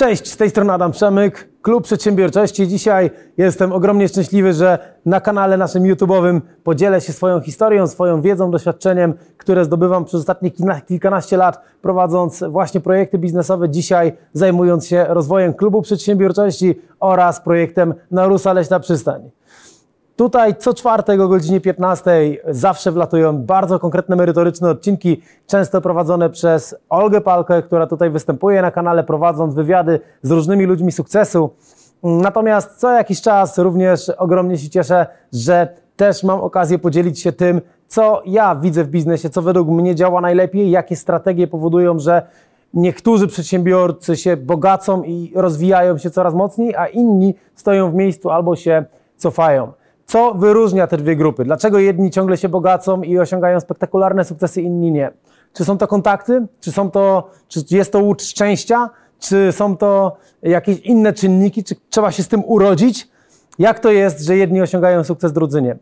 Cześć, z tej strony Adam Przemyk, Klub Przedsiębiorczości. Dzisiaj jestem ogromnie szczęśliwy, że na kanale naszym YouTube'owym podzielę się swoją historią, swoją wiedzą, doświadczeniem, które zdobywam przez ostatnie kilkanaście lat, prowadząc właśnie projekty biznesowe. Dzisiaj zajmując się rozwojem Klubu Przedsiębiorczości oraz projektem Narusa Leśna Przystań. Tutaj co czwartek o godzinie 15 zawsze wlatują bardzo konkretne, merytoryczne odcinki, często prowadzone przez Olgę Palkę, która tutaj występuje na kanale, prowadząc wywiady z różnymi ludźmi sukcesu. Natomiast co jakiś czas również ogromnie się cieszę, że też mam okazję podzielić się tym, co ja widzę w biznesie, co według mnie działa najlepiej, jakie strategie powodują, że niektórzy przedsiębiorcy się bogacą i rozwijają się coraz mocniej, a inni stoją w miejscu albo się cofają. Co wyróżnia te dwie grupy? Dlaczego jedni ciągle się bogacą i osiągają spektakularne sukcesy, inni nie? Czy są to kontakty? Czy, są to, czy jest to łód szczęścia? Czy są to jakieś inne czynniki? Czy trzeba się z tym urodzić? Jak to jest, że jedni osiągają sukces, drudzy nie?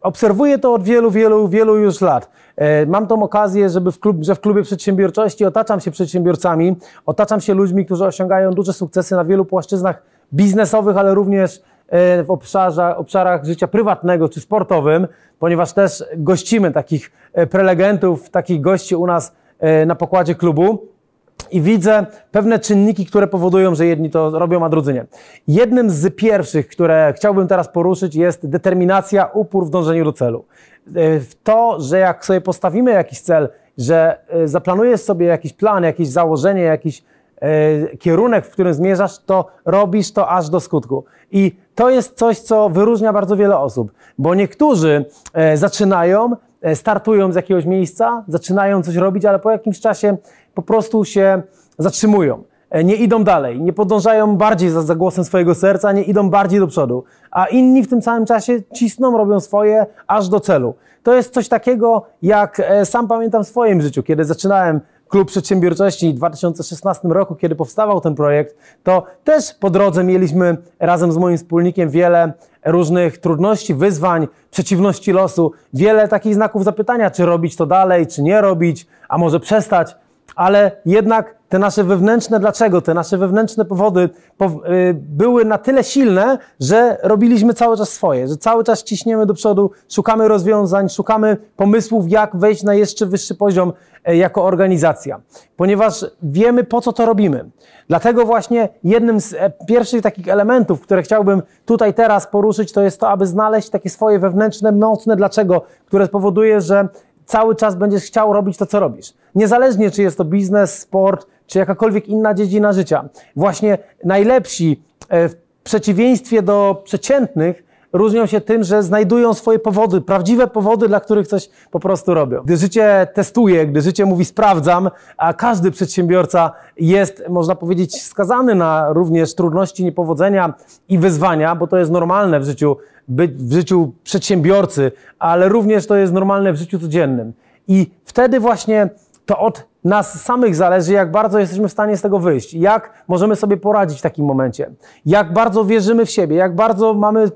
Obserwuję to od wielu, wielu, wielu już lat. E, mam tą okazję, żeby w klub, że w klubie przedsiębiorczości otaczam się przedsiębiorcami, otaczam się ludźmi, którzy osiągają duże sukcesy na wielu płaszczyznach biznesowych, ale również w obszarze, obszarach życia prywatnego czy sportowym, ponieważ też gościmy takich e, prelegentów, takich gości u nas e, na pokładzie klubu i widzę pewne czynniki, które powodują, że jedni to robią, a drudzy nie. Jednym z pierwszych, które chciałbym teraz poruszyć, jest determinacja, upór w dążeniu do celu. W to, że jak sobie postawimy jakiś cel, że zaplanujesz sobie jakiś plan, jakieś założenie, jakiś kierunek, w którym zmierzasz, to robisz to aż do skutku. I to jest coś, co wyróżnia bardzo wiele osób, bo niektórzy e, zaczynają, e, startują z jakiegoś miejsca, zaczynają coś robić, ale po jakimś czasie po prostu się zatrzymują. E, nie idą dalej, nie podążają bardziej za, za głosem swojego serca, nie idą bardziej do przodu, a inni w tym samym czasie cisną, robią swoje aż do celu. To jest coś takiego, jak sam pamiętam w swoim życiu, kiedy zaczynałem Klub Przedsiębiorczości w 2016 roku, kiedy powstawał ten projekt, to też po drodze mieliśmy razem z moim wspólnikiem wiele różnych trudności, wyzwań, przeciwności losu, wiele takich znaków zapytania, czy robić to dalej, czy nie robić, a może przestać ale jednak te nasze wewnętrzne dlaczego, te nasze wewnętrzne powody y, były na tyle silne, że robiliśmy cały czas swoje, że cały czas ciśniemy do przodu, szukamy rozwiązań, szukamy pomysłów, jak wejść na jeszcze wyższy poziom e, jako organizacja, ponieważ wiemy po co to robimy. Dlatego właśnie jednym z e, pierwszych takich elementów, które chciałbym tutaj teraz poruszyć, to jest to, aby znaleźć takie swoje wewnętrzne, mocne dlaczego, które spowoduje, że cały czas będziesz chciał robić to, co robisz. Niezależnie, czy jest to biznes, sport, czy jakakolwiek inna dziedzina życia. Właśnie najlepsi e, w przeciwieństwie do przeciętnych różnią się tym, że znajdują swoje powody, prawdziwe powody, dla których coś po prostu robią. Gdy życie testuje, gdy życie mówi sprawdzam, a każdy przedsiębiorca jest, można powiedzieć, skazany na również trudności, niepowodzenia i wyzwania, bo to jest normalne w życiu, w życiu przedsiębiorcy, ale również to jest normalne w życiu codziennym. I wtedy właśnie to od nas samych zależy, jak bardzo jesteśmy w stanie z tego wyjść, jak możemy sobie poradzić w takim momencie, jak bardzo wierzymy w siebie, jak bardzo mamy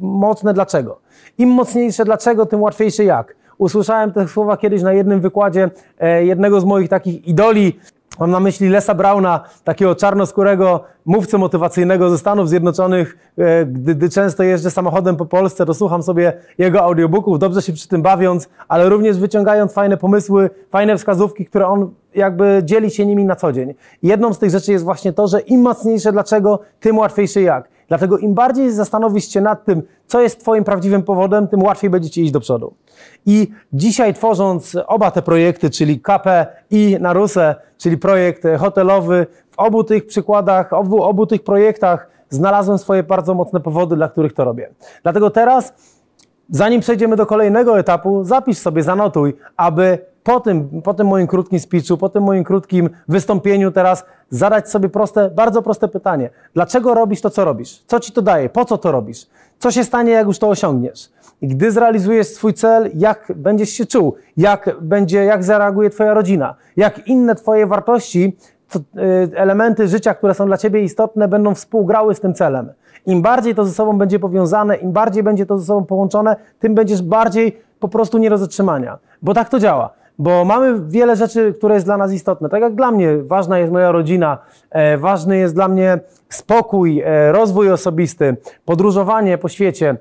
mocne dlaczego. Im mocniejsze dlaczego, tym łatwiejsze jak. Usłyszałem te słowa kiedyś na jednym wykładzie e, jednego z moich takich idoli, Mam na myśli Lesa Brauna, takiego czarnoskórego mówcę motywacyjnego ze Stanów Zjednoczonych. E, gdy, gdy, często jeżdżę samochodem po Polsce, to słucham sobie jego audiobooków, dobrze się przy tym bawiąc, ale również wyciągając fajne pomysły, fajne wskazówki, które on jakby dzieli się nimi na co dzień. Jedną z tych rzeczy jest właśnie to, że im mocniejsze dlaczego, tym łatwiejsze jak. Dlatego im bardziej zastanowisz się nad tym, co jest Twoim prawdziwym powodem, tym łatwiej będzie Ci iść do przodu. I dzisiaj tworząc oba te projekty, czyli KP i Narusę, czyli projekt hotelowy, w obu tych przykładach, obu, obu tych projektach znalazłem swoje bardzo mocne powody, dla których to robię. Dlatego teraz, zanim przejdziemy do kolejnego etapu, zapisz sobie, zanotuj, aby po tym, po tym moim krótkim speechu, po tym moim krótkim wystąpieniu teraz zadać sobie proste, bardzo proste pytanie. Dlaczego robisz to, co robisz? Co ci to daje? Po co to robisz? Co się stanie, jak już to osiągniesz? I gdy zrealizujesz swój cel, jak będziesz się czuł? Jak będzie, jak zareaguje twoja rodzina? Jak inne twoje wartości, to, y, elementy życia, które są dla ciebie istotne, będą współgrały z tym celem? Im bardziej to ze sobą będzie powiązane, im bardziej będzie to ze sobą połączone, tym będziesz bardziej po prostu nie do zatrzymania. Bo tak to działa. Bo mamy wiele rzeczy, które jest dla nas istotne. Tak jak dla mnie ważna jest moja rodzina, e, ważny jest dla mnie spokój, e, rozwój osobisty, podróżowanie po świecie,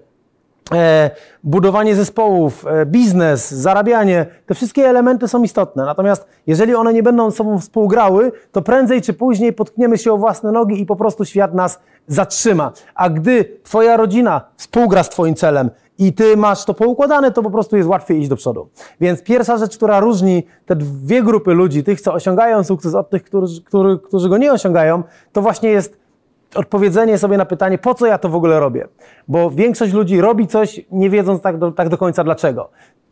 e, budowanie zespołów, e, biznes, zarabianie, te wszystkie elementy są istotne. Natomiast jeżeli one nie będą ze sobą współgrały, to prędzej czy później potkniemy się o własne nogi i po prostu świat nas zatrzyma. A gdy Twoja rodzina współgra z Twoim celem i Ty masz to poukładane, to po prostu jest łatwiej iść do przodu. Więc pierwsza rzecz, która różni te dwie grupy ludzi, tych, co osiągają sukces, od tych, którzy, którzy, którzy go nie osiągają, to właśnie jest odpowiedzenie sobie na pytanie, po co ja to w ogóle robię? Bo większość ludzi robi coś, nie wiedząc tak do, tak do końca dlaczego.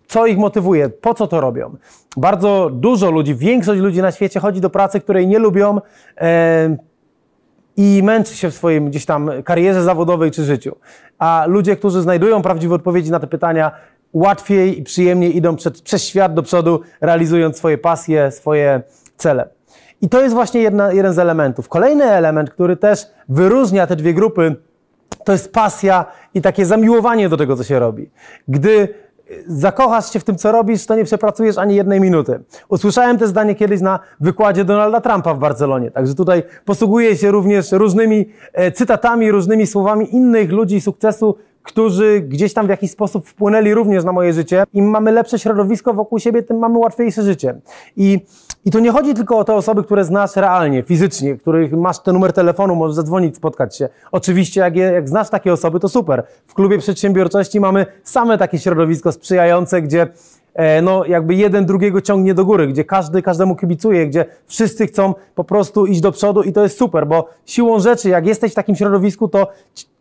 Co ich motywuje? Po co to robią? Bardzo dużo ludzi, większość ludzi na świecie chodzi do pracy, której nie lubią e, i męczy się w swoim gdzieś tam karierze zawodowej czy życiu. A ludzie, którzy znajdują prawdziwe odpowiedzi na te pytania, łatwiej i przyjemniej idą przed, przez świat do przodu, realizując swoje pasje, swoje cele. I to jest właśnie jedna, jeden z elementów. Kolejny element, który też wyróżnia te dwie grupy, to jest pasja i takie zamiłowanie do tego, co się robi. Gdy zakochasz się w tym, co robisz, to nie przepracujesz ani jednej minuty. Usłyszałem te zdanie kiedyś na wykładzie Donalda Trumpa w Barcelonie, także tutaj posługuję się również różnymi e, cytatami, różnymi słowami innych ludzi sukcesu, którzy gdzieś tam w jakiś sposób wpłynęli również na moje życie. Im mamy lepsze środowisko wokół siebie, tym mamy łatwiejsze życie. I, i to nie chodzi tylko o te osoby, które znasz realnie, fizycznie, których masz ten numer telefonu, możesz zadzwonić, spotkać się. Oczywiście, jak, je, jak znasz takie osoby, to super. W klubie przedsiębiorczości mamy same takie środowisko sprzyjające, gdzie no jakby jeden drugiego ciągnie do góry, gdzie każdy każdemu kibicuje, gdzie wszyscy chcą po prostu iść do przodu i to jest super, bo siłą rzeczy, jak jesteś w takim środowisku, to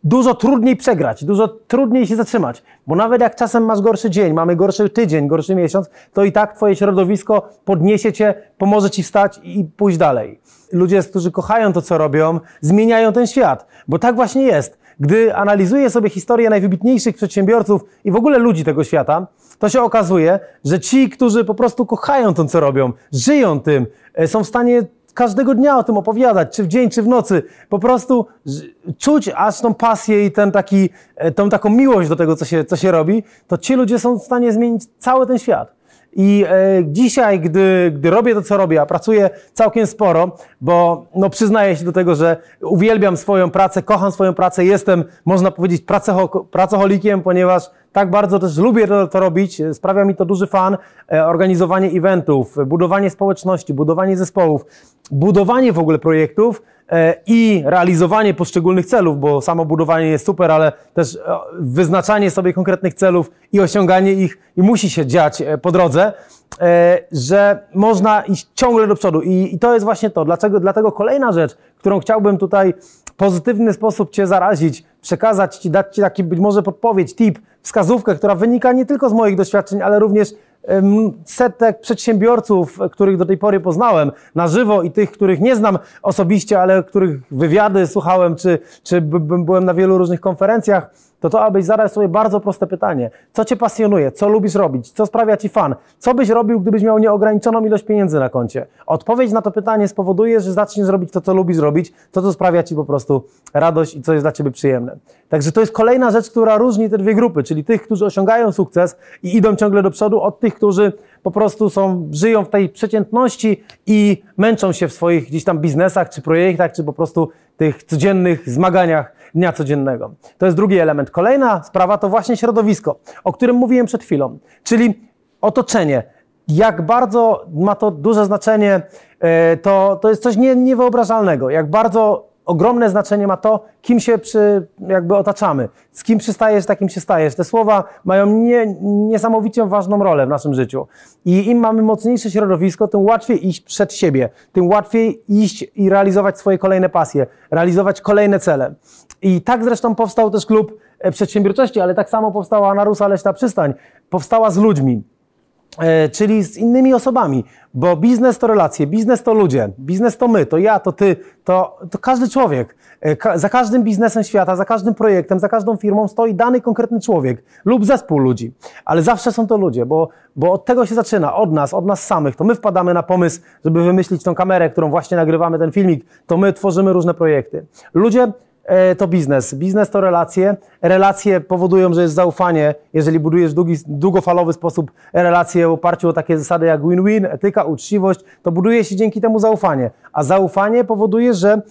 dużo trudniej przegrać, dużo trudniej się zatrzymać, bo nawet jak czasem masz gorszy dzień, mamy gorszy tydzień, gorszy miesiąc, to i tak twoje środowisko podniesie cię, pomoże ci wstać i pójść dalej. Ludzie, którzy kochają to, co robią, zmieniają ten świat, bo tak właśnie jest. Gdy analizuję sobie historię najwybitniejszych przedsiębiorców i w ogóle ludzi tego świata, to się okazuje, że ci, którzy po prostu kochają to, co robią, żyją tym, e, są w stanie każdego dnia o tym opowiadać, czy w dzień, czy w nocy, po prostu czuć aż tą pasję i ten taki, e, tą taką miłość do tego, co się, co się robi, to ci ludzie są w stanie zmienić cały ten świat. I e, dzisiaj, gdy, gdy robię to, co robię, a pracuję całkiem sporo, bo no, przyznaję się do tego, że uwielbiam swoją pracę, kocham swoją pracę, jestem, można powiedzieć, pracoho pracoholikiem, ponieważ tak bardzo też lubię to, to, robić, sprawia mi to duży fan, e, organizowanie eventów, budowanie społeczności, budowanie zespołów, budowanie w ogóle projektów, i realizowanie poszczególnych celów, bo samo budowanie jest super, ale też e, wyznaczanie sobie konkretnych celów i osiąganie ich i musi się dziać e, po drodze, że można iść ciągle do przodu. I to jest właśnie to. Dlaczego, dlatego kolejna rzecz, którą chciałbym tutaj w pozytywny sposób Cię zarazić, przekazać Ci, dać Ci taki być może podpowiedź, tip, wskazówkę, która wynika nie tylko z moich doświadczeń, ale również setek przedsiębiorców, których do tej pory poznałem na żywo i tych, których nie znam osobiście, ale których wywiady słuchałem, czy, czy byłem na wielu różnych konferencjach, to to, abyś zadać sobie bardzo proste pytanie. Co Cię pasjonuje? Co lubisz robić? Co sprawia Ci fan? Co byś robił, gdybyś miał nieograniczoną ilość pieniędzy na koncie? Odpowiedź na to pytanie spowoduje, że zaczniesz robić to, co lubisz robić, to, co sprawia Ci po prostu radość i co jest dla Ciebie przyjemne. Także to jest kolejna rzecz, która różni te dwie grupy, czyli tych, którzy osiągają sukces i idą ciągle do przodu, od tych, którzy po prostu są, żyją w tej przeciętności i męczą się w swoich gdzieś tam biznesach, czy projektach, czy po prostu tych codziennych zmaganiach dnia codziennego. To jest drugi element. Kolejna sprawa to właśnie środowisko, o którym mówiłem przed chwilą, czyli otoczenie. Jak bardzo ma to duże znaczenie, e, to, to jest coś nie, niewyobrażalnego. Jak bardzo ogromne znaczenie ma to, kim się przy, jakby otaczamy. Z kim przystajesz, takim się stajesz. Te słowa mają nie, niesamowicie ważną rolę w naszym życiu. I im mamy mocniejsze środowisko, tym łatwiej iść przed siebie, tym łatwiej iść i realizować swoje kolejne pasje, realizować kolejne cele. I tak zresztą powstał też klub e, przedsiębiorczości, ale tak samo powstała Narusa Leśna Przystań. Powstała z ludźmi. E, czyli z innymi osobami, bo biznes to relacje, biznes to ludzie, biznes to my, to ja, to ty, to, to każdy człowiek. E, za każdym biznesem świata, za każdym projektem, za każdą firmą stoi dany konkretny człowiek lub zespół ludzi, ale zawsze są to ludzie, bo, bo od tego się zaczyna, od nas, od nas samych. To my wpadamy na pomysł, żeby wymyślić tą kamerę, którą właśnie nagrywamy, ten filmik, to my tworzymy różne projekty. Ludzie to biznes. Biznes to relacje. Relacje powodują, że jest zaufanie. Jeżeli budujesz długi, długofalowy sposób relacje w oparciu o takie zasady jak win-win, etyka, uczciwość, to buduje się dzięki temu zaufanie. A zaufanie powoduje, że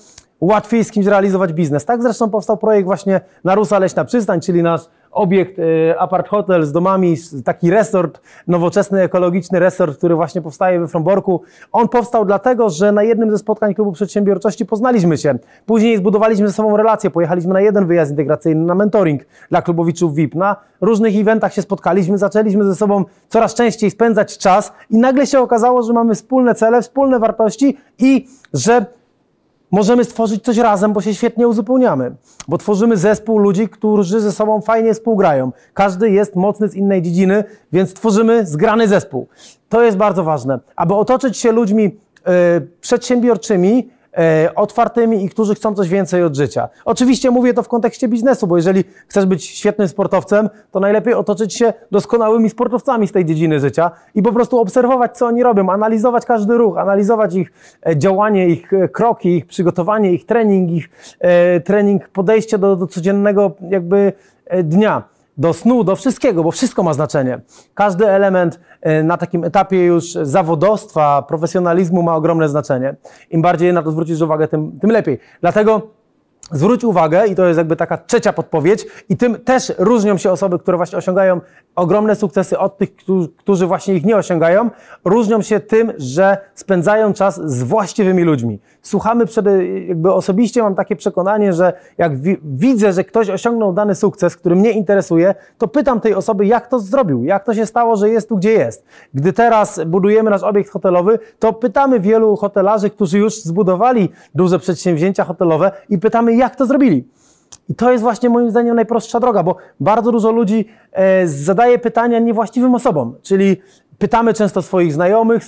łatwiej z kimś realizować biznes. Tak zresztą powstał projekt właśnie Narusa Leśna Przystań, czyli nasz obiekt y, apart hotel z domami, taki resort, nowoczesny, ekologiczny resort, który właśnie powstaje we Fromborku. On powstał dlatego, że na jednym ze spotkań Klubu Przedsiębiorczości poznaliśmy się. Później zbudowaliśmy ze sobą relacje, pojechaliśmy na jeden wyjazd integracyjny, na mentoring dla klubowiczów VIP. Na różnych eventach się spotkaliśmy, zaczęliśmy ze sobą coraz częściej spędzać czas i nagle się okazało, że mamy wspólne cele, wspólne wartości i że możemy stworzyć coś razem, bo się świetnie uzupełniamy. Bo tworzymy zespół ludzi, którzy ze sobą fajnie współgrają. Każdy jest mocny z innej dziedziny, więc tworzymy zgrany zespół. To jest bardzo ważne. Aby otoczyć się ludźmi yy, przedsiębiorczymi, otwartymi i którzy chcą coś więcej od życia. Oczywiście mówię to w kontekście biznesu, bo jeżeli chcesz być świetnym sportowcem, to najlepiej otoczyć się doskonałymi sportowcami z tej dziedziny życia i po prostu obserwować, co oni robią, analizować każdy ruch, analizować ich e, działanie, ich e, kroki, ich przygotowanie, ich trening, ich e, trening, podejście do, do codziennego jakby e, dnia do snu, do wszystkiego, bo wszystko ma znaczenie. Każdy element e, na takim etapie już zawodowstwa, profesjonalizmu ma ogromne znaczenie. Im bardziej na to zwrócisz uwagę, tym, tym lepiej. Dlatego Zwróć uwagę, i to jest jakby taka trzecia podpowiedź, i tym też różnią się osoby, które właśnie osiągają ogromne sukcesy od tych, którzy właśnie ich nie osiągają. Różnią się tym, że spędzają czas z właściwymi ludźmi. Słuchamy przed, jakby osobiście mam takie przekonanie, że jak wi widzę, że ktoś osiągnął dany sukces, który mnie interesuje, to pytam tej osoby, jak to zrobił, jak to się stało, że jest tu, gdzie jest. Gdy teraz budujemy nasz obiekt hotelowy, to pytamy wielu hotelarzy, którzy już zbudowali duże przedsięwzięcia hotelowe i pytamy, jak to zrobili. I to jest właśnie moim zdaniem najprostsza droga, bo bardzo dużo ludzi e, zadaje pytania niewłaściwym osobom, czyli pytamy często swoich znajomych,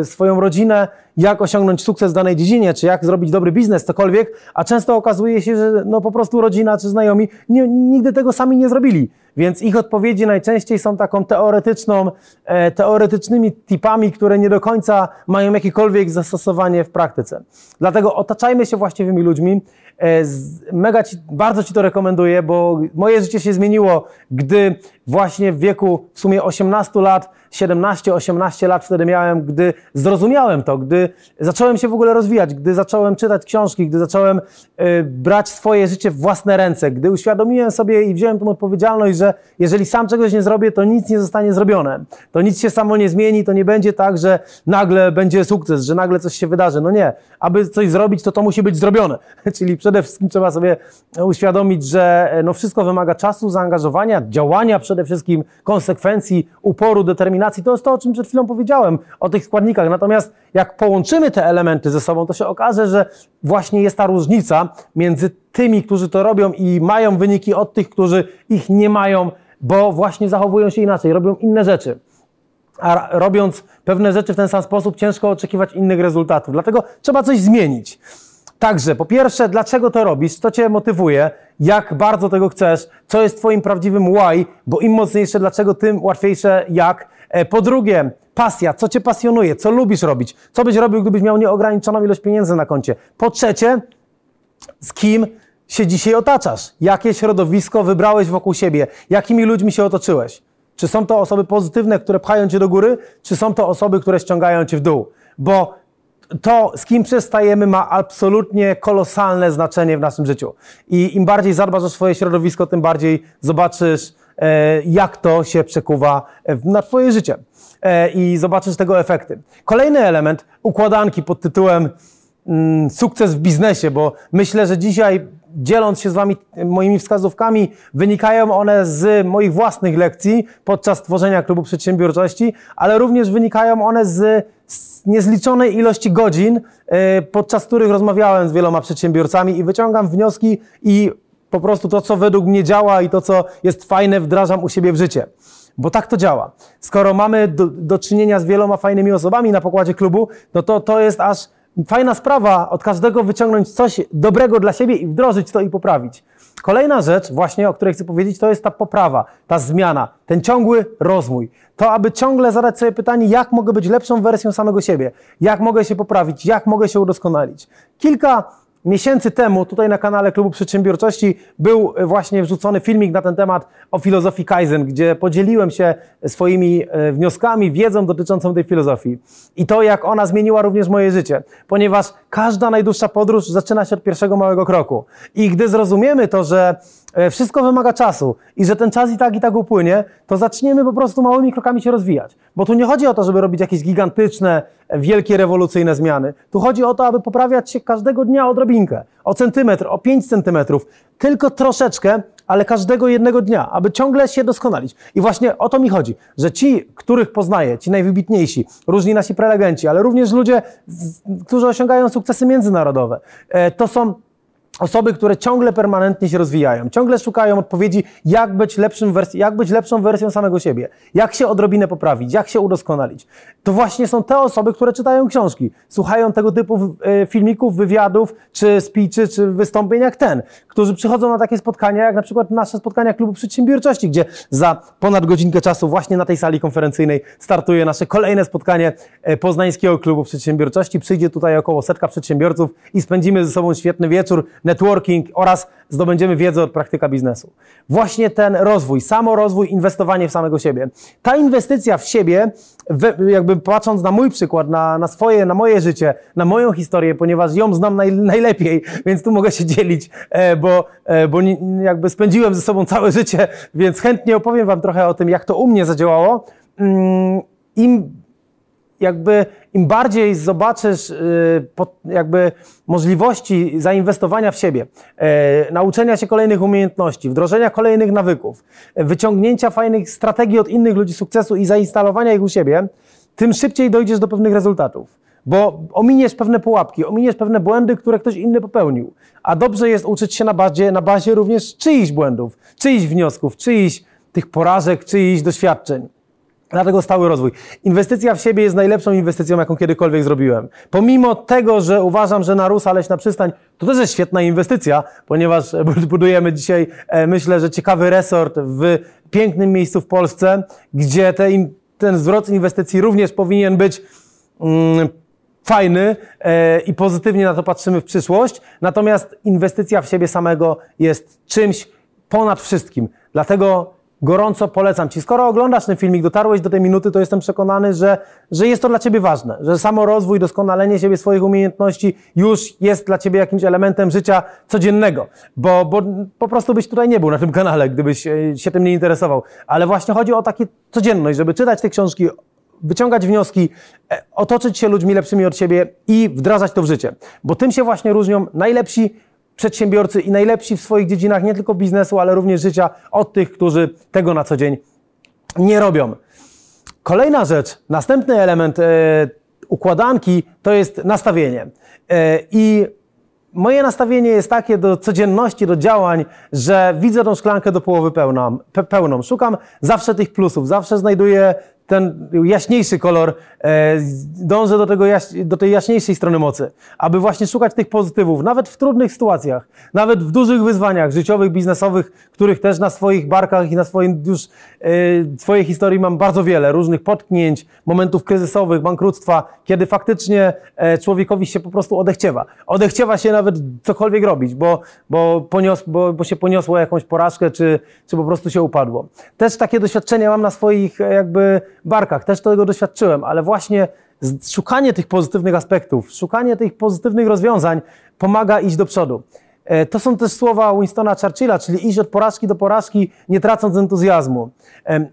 e, swoją rodzinę, jak osiągnąć sukces w danej dziedzinie, czy jak zrobić dobry biznes, cokolwiek, a często okazuje się, że no po prostu rodzina czy znajomi nie, nigdy tego sami nie zrobili. Więc ich odpowiedzi najczęściej są taką teoretyczną, e, teoretycznymi tipami, które nie do końca mają jakiekolwiek zastosowanie w praktyce. Dlatego otaczajmy się właściwymi ludźmi. E, mega ci, bardzo Ci to rekomenduję, bo moje życie się zmieniło, gdy właśnie w wieku w sumie 18 lat, 17-18 lat wtedy miałem, gdy zrozumiałem to, gdy zacząłem się w ogóle rozwijać, gdy zacząłem czytać książki, gdy zacząłem y, brać swoje życie w własne ręce, gdy uświadomiłem sobie i wziąłem tą odpowiedzialność, że jeżeli sam czegoś nie zrobię, to nic nie zostanie zrobione. To nic się samo nie zmieni, to nie będzie tak, że nagle będzie sukces, że nagle coś się wydarzy. No nie. Aby coś zrobić, to to musi być zrobione. Czyli przede wszystkim trzeba sobie uświadomić, że e, no wszystko wymaga czasu, zaangażowania, działania przede wszystkim, konsekwencji, uporu, determinacji. To jest to, o czym przed chwilą powiedziałem, o tych składnikach. Natomiast jak połączymy te elementy ze sobą, to się okaże, że właśnie jest ta różnica między tymi, którzy to robią i mają wyniki od tych, którzy ich nie mają, bo właśnie zachowują się inaczej, robią inne rzeczy. A robiąc pewne rzeczy w ten sam sposób, ciężko oczekiwać innych rezultatów. Dlatego trzeba coś zmienić. Także, po pierwsze, dlaczego to robisz, co Cię motywuje, jak bardzo tego chcesz, co jest Twoim prawdziwym why, bo im mocniejsze dlaczego, tym łatwiejsze jak. E, po drugie, pasja, co Cię pasjonuje, co lubisz robić, co byś robił, gdybyś miał nieograniczoną ilość pieniędzy na koncie. Po trzecie, z kim się dzisiaj otaczasz, jakie środowisko wybrałeś wokół siebie, jakimi ludźmi się otoczyłeś. Czy są to osoby pozytywne, które pchają Cię do góry, czy są to osoby, które ściągają Cię w dół? Bo to, z kim przestajemy, ma absolutnie kolosalne znaczenie w naszym życiu. I im bardziej zadbasz o swoje środowisko, tym bardziej zobaczysz, e, jak to się przekuwa na Twoje życie. E, I zobaczysz tego efekty. Kolejny element układanki pod tytułem mm, sukces w biznesie, bo myślę, że dzisiaj dzieląc się z Wami moimi wskazówkami, wynikają one z moich własnych lekcji podczas tworzenia klubu przedsiębiorczości, ale również wynikają one z, z niezliczonej ilości godzin, e, podczas których rozmawiałem z wieloma przedsiębiorcami i wyciągam wnioski i po prostu to, co według mnie działa i to, co jest fajne, wdrażam u siebie w życie. Bo tak to działa. Skoro mamy do, do czynienia z wieloma fajnymi osobami na pokładzie klubu, no to to jest aż fajna sprawa od każdego wyciągnąć coś dobrego dla siebie i wdrożyć to i poprawić. Kolejna rzecz, właśnie o której chcę powiedzieć, to jest ta poprawa, ta zmiana, ten ciągły rozwój. To, aby ciągle zadać sobie pytanie, jak mogę być lepszą wersją samego siebie, jak mogę się poprawić, jak mogę się udoskonalić. Kilka miesięcy temu tutaj na kanale Klubu Przedsiębiorczości był właśnie wrzucony filmik na ten temat o filozofii Kaizen, gdzie podzieliłem się swoimi e, wnioskami, wiedzą dotyczącą tej filozofii. I to, jak ona zmieniła również moje życie. Ponieważ każda najdłuższa podróż zaczyna się od pierwszego małego kroku. I gdy zrozumiemy to, że e, wszystko wymaga czasu i że ten czas i tak i tak upłynie, to zaczniemy po prostu małymi krokami się rozwijać. Bo tu nie chodzi o to, żeby robić jakieś gigantyczne, wielkie, rewolucyjne zmiany. Tu chodzi o to, aby poprawiać się każdego dnia odrobinkę, o centymetr, o 5 centymetrów, tylko troszeczkę, ale każdego jednego dnia, aby ciągle się doskonalić. I właśnie o to mi chodzi, że ci, których poznaję, ci najwybitniejsi, różni nasi prelegenci, ale również ludzie, którzy osiągają sukcesy międzynarodowe, e, to są osoby, które ciągle permanentnie się rozwijają, ciągle szukają odpowiedzi, jak być, lepszym wersji, jak być lepszą wersją samego siebie, jak się odrobinę poprawić, jak się udoskonalić. To właśnie są te osoby, które czytają książki, słuchają tego typu e, filmików, wywiadów, czy speechy, czy wystąpień jak ten, którzy przychodzą na takie spotkania, jak na przykład nasze spotkania Klubu Przedsiębiorczości, gdzie za ponad godzinkę czasu właśnie na tej sali konferencyjnej startuje nasze kolejne spotkanie e, Poznańskiego Klubu Przedsiębiorczości. Przyjdzie tutaj około setka przedsiębiorców i spędzimy ze sobą świetny wieczór networking oraz zdobędziemy wiedzę od praktyka biznesu. Właśnie ten rozwój, samorozwój, inwestowanie w samego siebie. Ta inwestycja w siebie, jakby patrząc na mój przykład, na, na swoje, na moje życie, na moją historię, ponieważ ją znam naj, najlepiej, więc tu mogę się dzielić, e, bo, e, bo jakby spędziłem ze sobą całe życie, więc chętnie opowiem Wam trochę o tym, jak to u mnie zadziałało. Mm, Im jakby im bardziej zobaczysz y, jakby możliwości zainwestowania w siebie, e, nauczenia się kolejnych umiejętności, wdrożenia kolejnych nawyków, wyciągnięcia fajnych strategii od innych ludzi sukcesu i zainstalowania ich u siebie, tym szybciej dojdziesz do pewnych rezultatów. Bo ominiesz pewne pułapki, ominiesz pewne błędy, które ktoś inny popełnił. A dobrze jest uczyć się na bazie, na bazie również czyichś błędów, czyichś wniosków, czyichś tych porażek, czyichś doświadczeń. Dlatego stały rozwój. Inwestycja w siebie jest najlepszą inwestycją, jaką kiedykolwiek zrobiłem. Pomimo tego, że uważam, że na Rusa Leśna Przystań to też jest świetna inwestycja, ponieważ budujemy dzisiaj, e, myślę, że ciekawy resort w pięknym miejscu w Polsce, gdzie te, ten zwrot inwestycji również powinien być mm, fajny e, i pozytywnie na to patrzymy w przyszłość. Natomiast inwestycja w siebie samego jest czymś ponad wszystkim. Dlatego gorąco polecam Ci. Skoro oglądasz ten filmik, dotarłeś do tej minuty, to jestem przekonany, że, że jest to dla Ciebie ważne, że samo rozwój, doskonalenie siebie, swoich umiejętności już jest dla Ciebie jakimś elementem życia codziennego, bo, bo po prostu byś tutaj nie był na tym kanale, gdybyś e, się tym nie interesował. Ale właśnie chodzi o takie codzienność, żeby czytać te książki, wyciągać wnioski, e, otoczyć się ludźmi lepszymi od siebie i wdrażać to w życie. Bo tym się właśnie różnią najlepsi przedsiębiorcy i najlepsi w swoich dziedzinach nie tylko biznesu, ale również życia od tych, którzy tego na co dzień nie robią. Kolejna rzecz, następny element e, układanki to jest nastawienie. E, I moje nastawienie jest takie do codzienności, do działań, że widzę tą szklankę do połowy pełną. pełną. Szukam zawsze tych plusów, zawsze znajduję ten jaśniejszy kolor, e, dążę do, tego do tej jaśniejszej strony mocy, aby właśnie szukać tych pozytywów, nawet w trudnych sytuacjach, nawet w dużych wyzwaniach życiowych, biznesowych, których też na swoich barkach i na swoim już e, swojej historii mam bardzo wiele, różnych potknięć, momentów kryzysowych, bankructwa, kiedy faktycznie e, człowiekowi się po prostu odechciewa. Odechciewa się nawet cokolwiek robić, bo, bo, ponios, bo, bo się poniosło jakąś porażkę, czy, czy po prostu się upadło. Też takie doświadczenia mam na swoich jakby barkach, też tego doświadczyłem, ale właśnie szukanie tych pozytywnych aspektów, szukanie tych pozytywnych rozwiązań pomaga iść do przodu. E, to są też słowa Winstona Churchilla, czyli iść od porażki do porażki, nie tracąc entuzjazmu.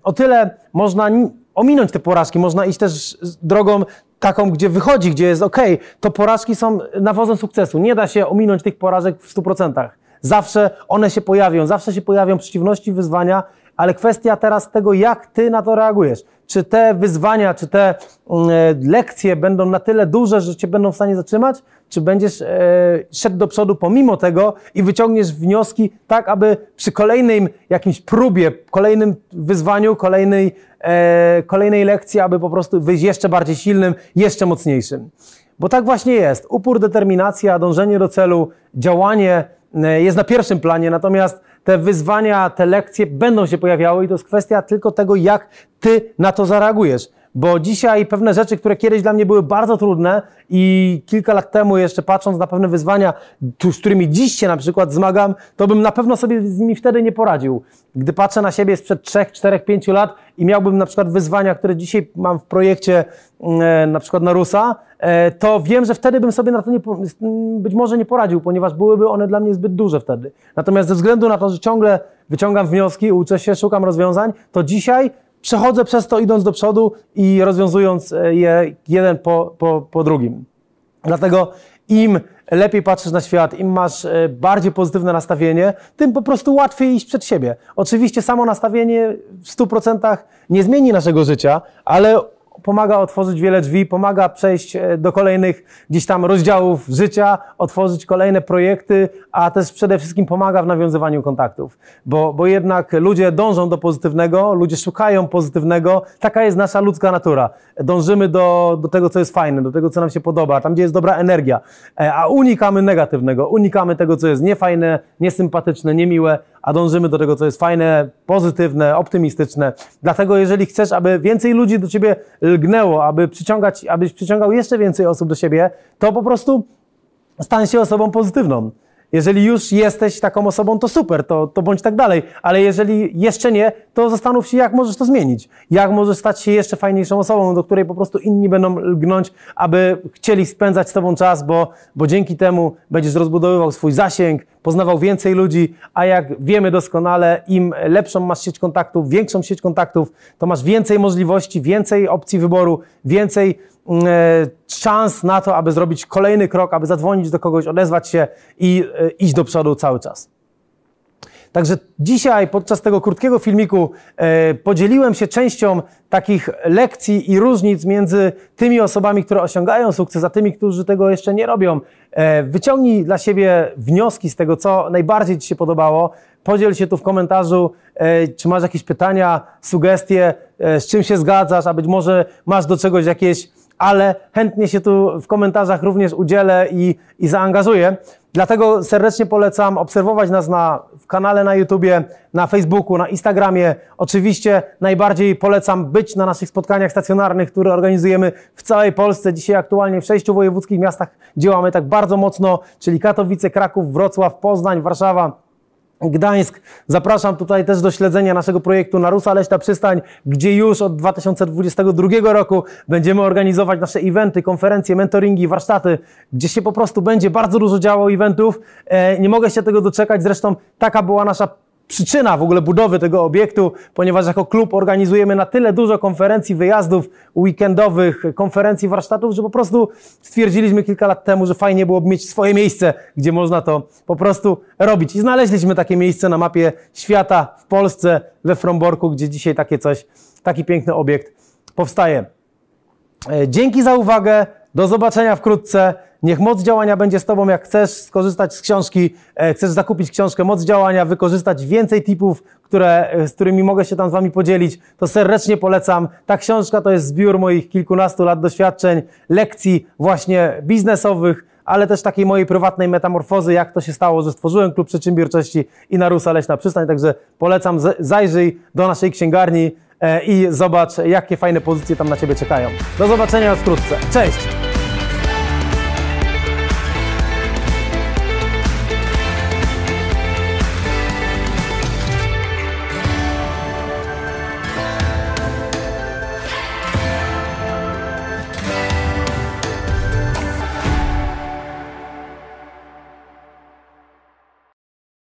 O tyle można ominąć te porażki, można iść też drogą taką, gdzie wychodzi, gdzie jest ok, to porażki są nawozem sukcesu. Nie da się ominąć tych porażek w 100%. Zawsze one się pojawią, zawsze się pojawią przeciwności, wyzwania, ale kwestia teraz tego, jak ty na to reagujesz. Czy te wyzwania, czy te mm, e, lekcje będą na tyle duże, że cię będą w stanie zatrzymać, czy będziesz e, szedł do przodu pomimo tego i wyciągniesz wnioski tak, aby przy kolejnym jakimś próbie, kolejnym wyzwaniu, kolejnej, e, kolejnej lekcji, aby po prostu wyjść jeszcze bardziej silnym, jeszcze mocniejszym. Bo tak właśnie jest. Upór, determinacja, dążenie do celu, działanie jest na pierwszym planie, natomiast te wyzwania, te lekcje będą się pojawiały i to jest kwestia tylko tego, jak ty na to zareagujesz. Bo dzisiaj pewne rzeczy, które kiedyś dla mnie były bardzo trudne i kilka lat temu jeszcze patrząc na pewne wyzwania, z którymi dziś się na przykład zmagam, to bym na pewno sobie z nimi wtedy nie poradził. Gdy patrzę na siebie sprzed 3, 4, 5 lat i miałbym na przykład wyzwania, które dzisiaj mam w projekcie mm, e, na przykład na Rusa, e, to wiem, że wtedy bym sobie na to nie, być może nie poradził, ponieważ byłyby one dla mnie zbyt duże wtedy. Natomiast ze względu na to, że ciągle wyciągam wnioski, uczę się, szukam rozwiązań, to dzisiaj przechodzę przez to idąc do przodu i rozwiązując e, je jeden po, po, po drugim. Dlatego im lepiej patrzysz na świat, im masz e, bardziej pozytywne nastawienie, tym po prostu łatwiej iść przed siebie. Oczywiście samo nastawienie w 100% nie zmieni naszego życia, ale pomaga otworzyć wiele drzwi, pomaga przejść e, do kolejnych gdzieś tam rozdziałów życia, otworzyć kolejne projekty, a też przede wszystkim pomaga w nawiązywaniu kontaktów. Bo, bo jednak ludzie dążą do pozytywnego, ludzie szukają pozytywnego, taka jest nasza ludzka natura. Dążymy do, do tego, co jest fajne, do tego, co nam się podoba, tam, gdzie jest dobra energia, e, a unikamy negatywnego, unikamy tego, co jest niefajne, niesympatyczne, niemiłe, a dążymy do tego, co jest fajne, pozytywne, optymistyczne. Dlatego, jeżeli chcesz, aby więcej ludzi do ciebie lgnęło, aby przyciągać, abyś przyciągał jeszcze więcej osób do siebie, to po prostu stań się osobą pozytywną. Jeżeli już jesteś taką osobą, to super, to, to bądź tak dalej. Ale jeżeli jeszcze nie, to zastanów się, jak możesz to zmienić. Jak możesz stać się jeszcze fajniejszą osobą, do której po prostu inni będą lgnąć, aby chcieli spędzać z Tobą czas, bo, bo dzięki temu będziesz rozbudowywał swój zasięg, poznawał więcej ludzi, a jak wiemy doskonale, im lepszą masz sieć kontaktów, większą sieć kontaktów, to masz więcej możliwości, więcej opcji wyboru, więcej szans na to, aby zrobić kolejny krok, aby zadzwonić do kogoś, odezwać się i e, iść do przodu cały czas. Także dzisiaj podczas tego krótkiego filmiku e, podzieliłem się częścią takich lekcji i różnic między tymi osobami, które osiągają sukces, a tymi, którzy tego jeszcze nie robią. E, wyciągnij dla siebie wnioski z tego, co najbardziej Ci się podobało. Podziel się tu w komentarzu, e, czy masz jakieś pytania, sugestie, e, z czym się zgadzasz, a być może masz do czegoś jakieś ale chętnie się tu w komentarzach również udzielę i, i zaangażuję. Dlatego serdecznie polecam obserwować nas na, w kanale na YouTubie, na Facebooku, na Instagramie. Oczywiście najbardziej polecam być na naszych spotkaniach stacjonarnych, które organizujemy w całej Polsce. Dzisiaj aktualnie w sześciu wojewódzkich miastach działamy tak bardzo mocno, czyli Katowice, Kraków, Wrocław, Poznań, Warszawa, Gdańsk. Zapraszam tutaj też do śledzenia naszego projektu Narusa Leśna Przystań, gdzie już od 2022 roku będziemy organizować nasze eventy, konferencje, mentoringi, warsztaty, gdzie się po prostu będzie bardzo dużo działo eventów. E, nie mogę się tego doczekać, zresztą taka była nasza przyczyna w ogóle budowy tego obiektu, ponieważ jako klub organizujemy na tyle dużo konferencji, wyjazdów weekendowych, konferencji, warsztatów, że po prostu stwierdziliśmy kilka lat temu, że fajnie byłoby mieć swoje miejsce, gdzie można to po prostu robić. I znaleźliśmy takie miejsce na mapie świata w Polsce, we Fromborku, gdzie dzisiaj takie coś, taki piękny obiekt powstaje. E, dzięki za uwagę. Do zobaczenia wkrótce. Niech moc działania będzie z Tobą, jak chcesz skorzystać z książki, e, chcesz zakupić książkę Moc działania, wykorzystać więcej tipów, które, e, z którymi mogę się tam z Wami podzielić, to serdecznie polecam. Ta książka to jest zbiór moich kilkunastu lat doświadczeń, lekcji właśnie biznesowych, ale też takiej mojej prywatnej metamorfozy, jak to się stało, że stworzyłem Klub Przedsiębiorczości i Narusa Leśna Przystań, także polecam, zajrzyj do naszej księgarni e, i zobacz, jakie fajne pozycje tam na Ciebie czekają. Do zobaczenia wkrótce. Cześć!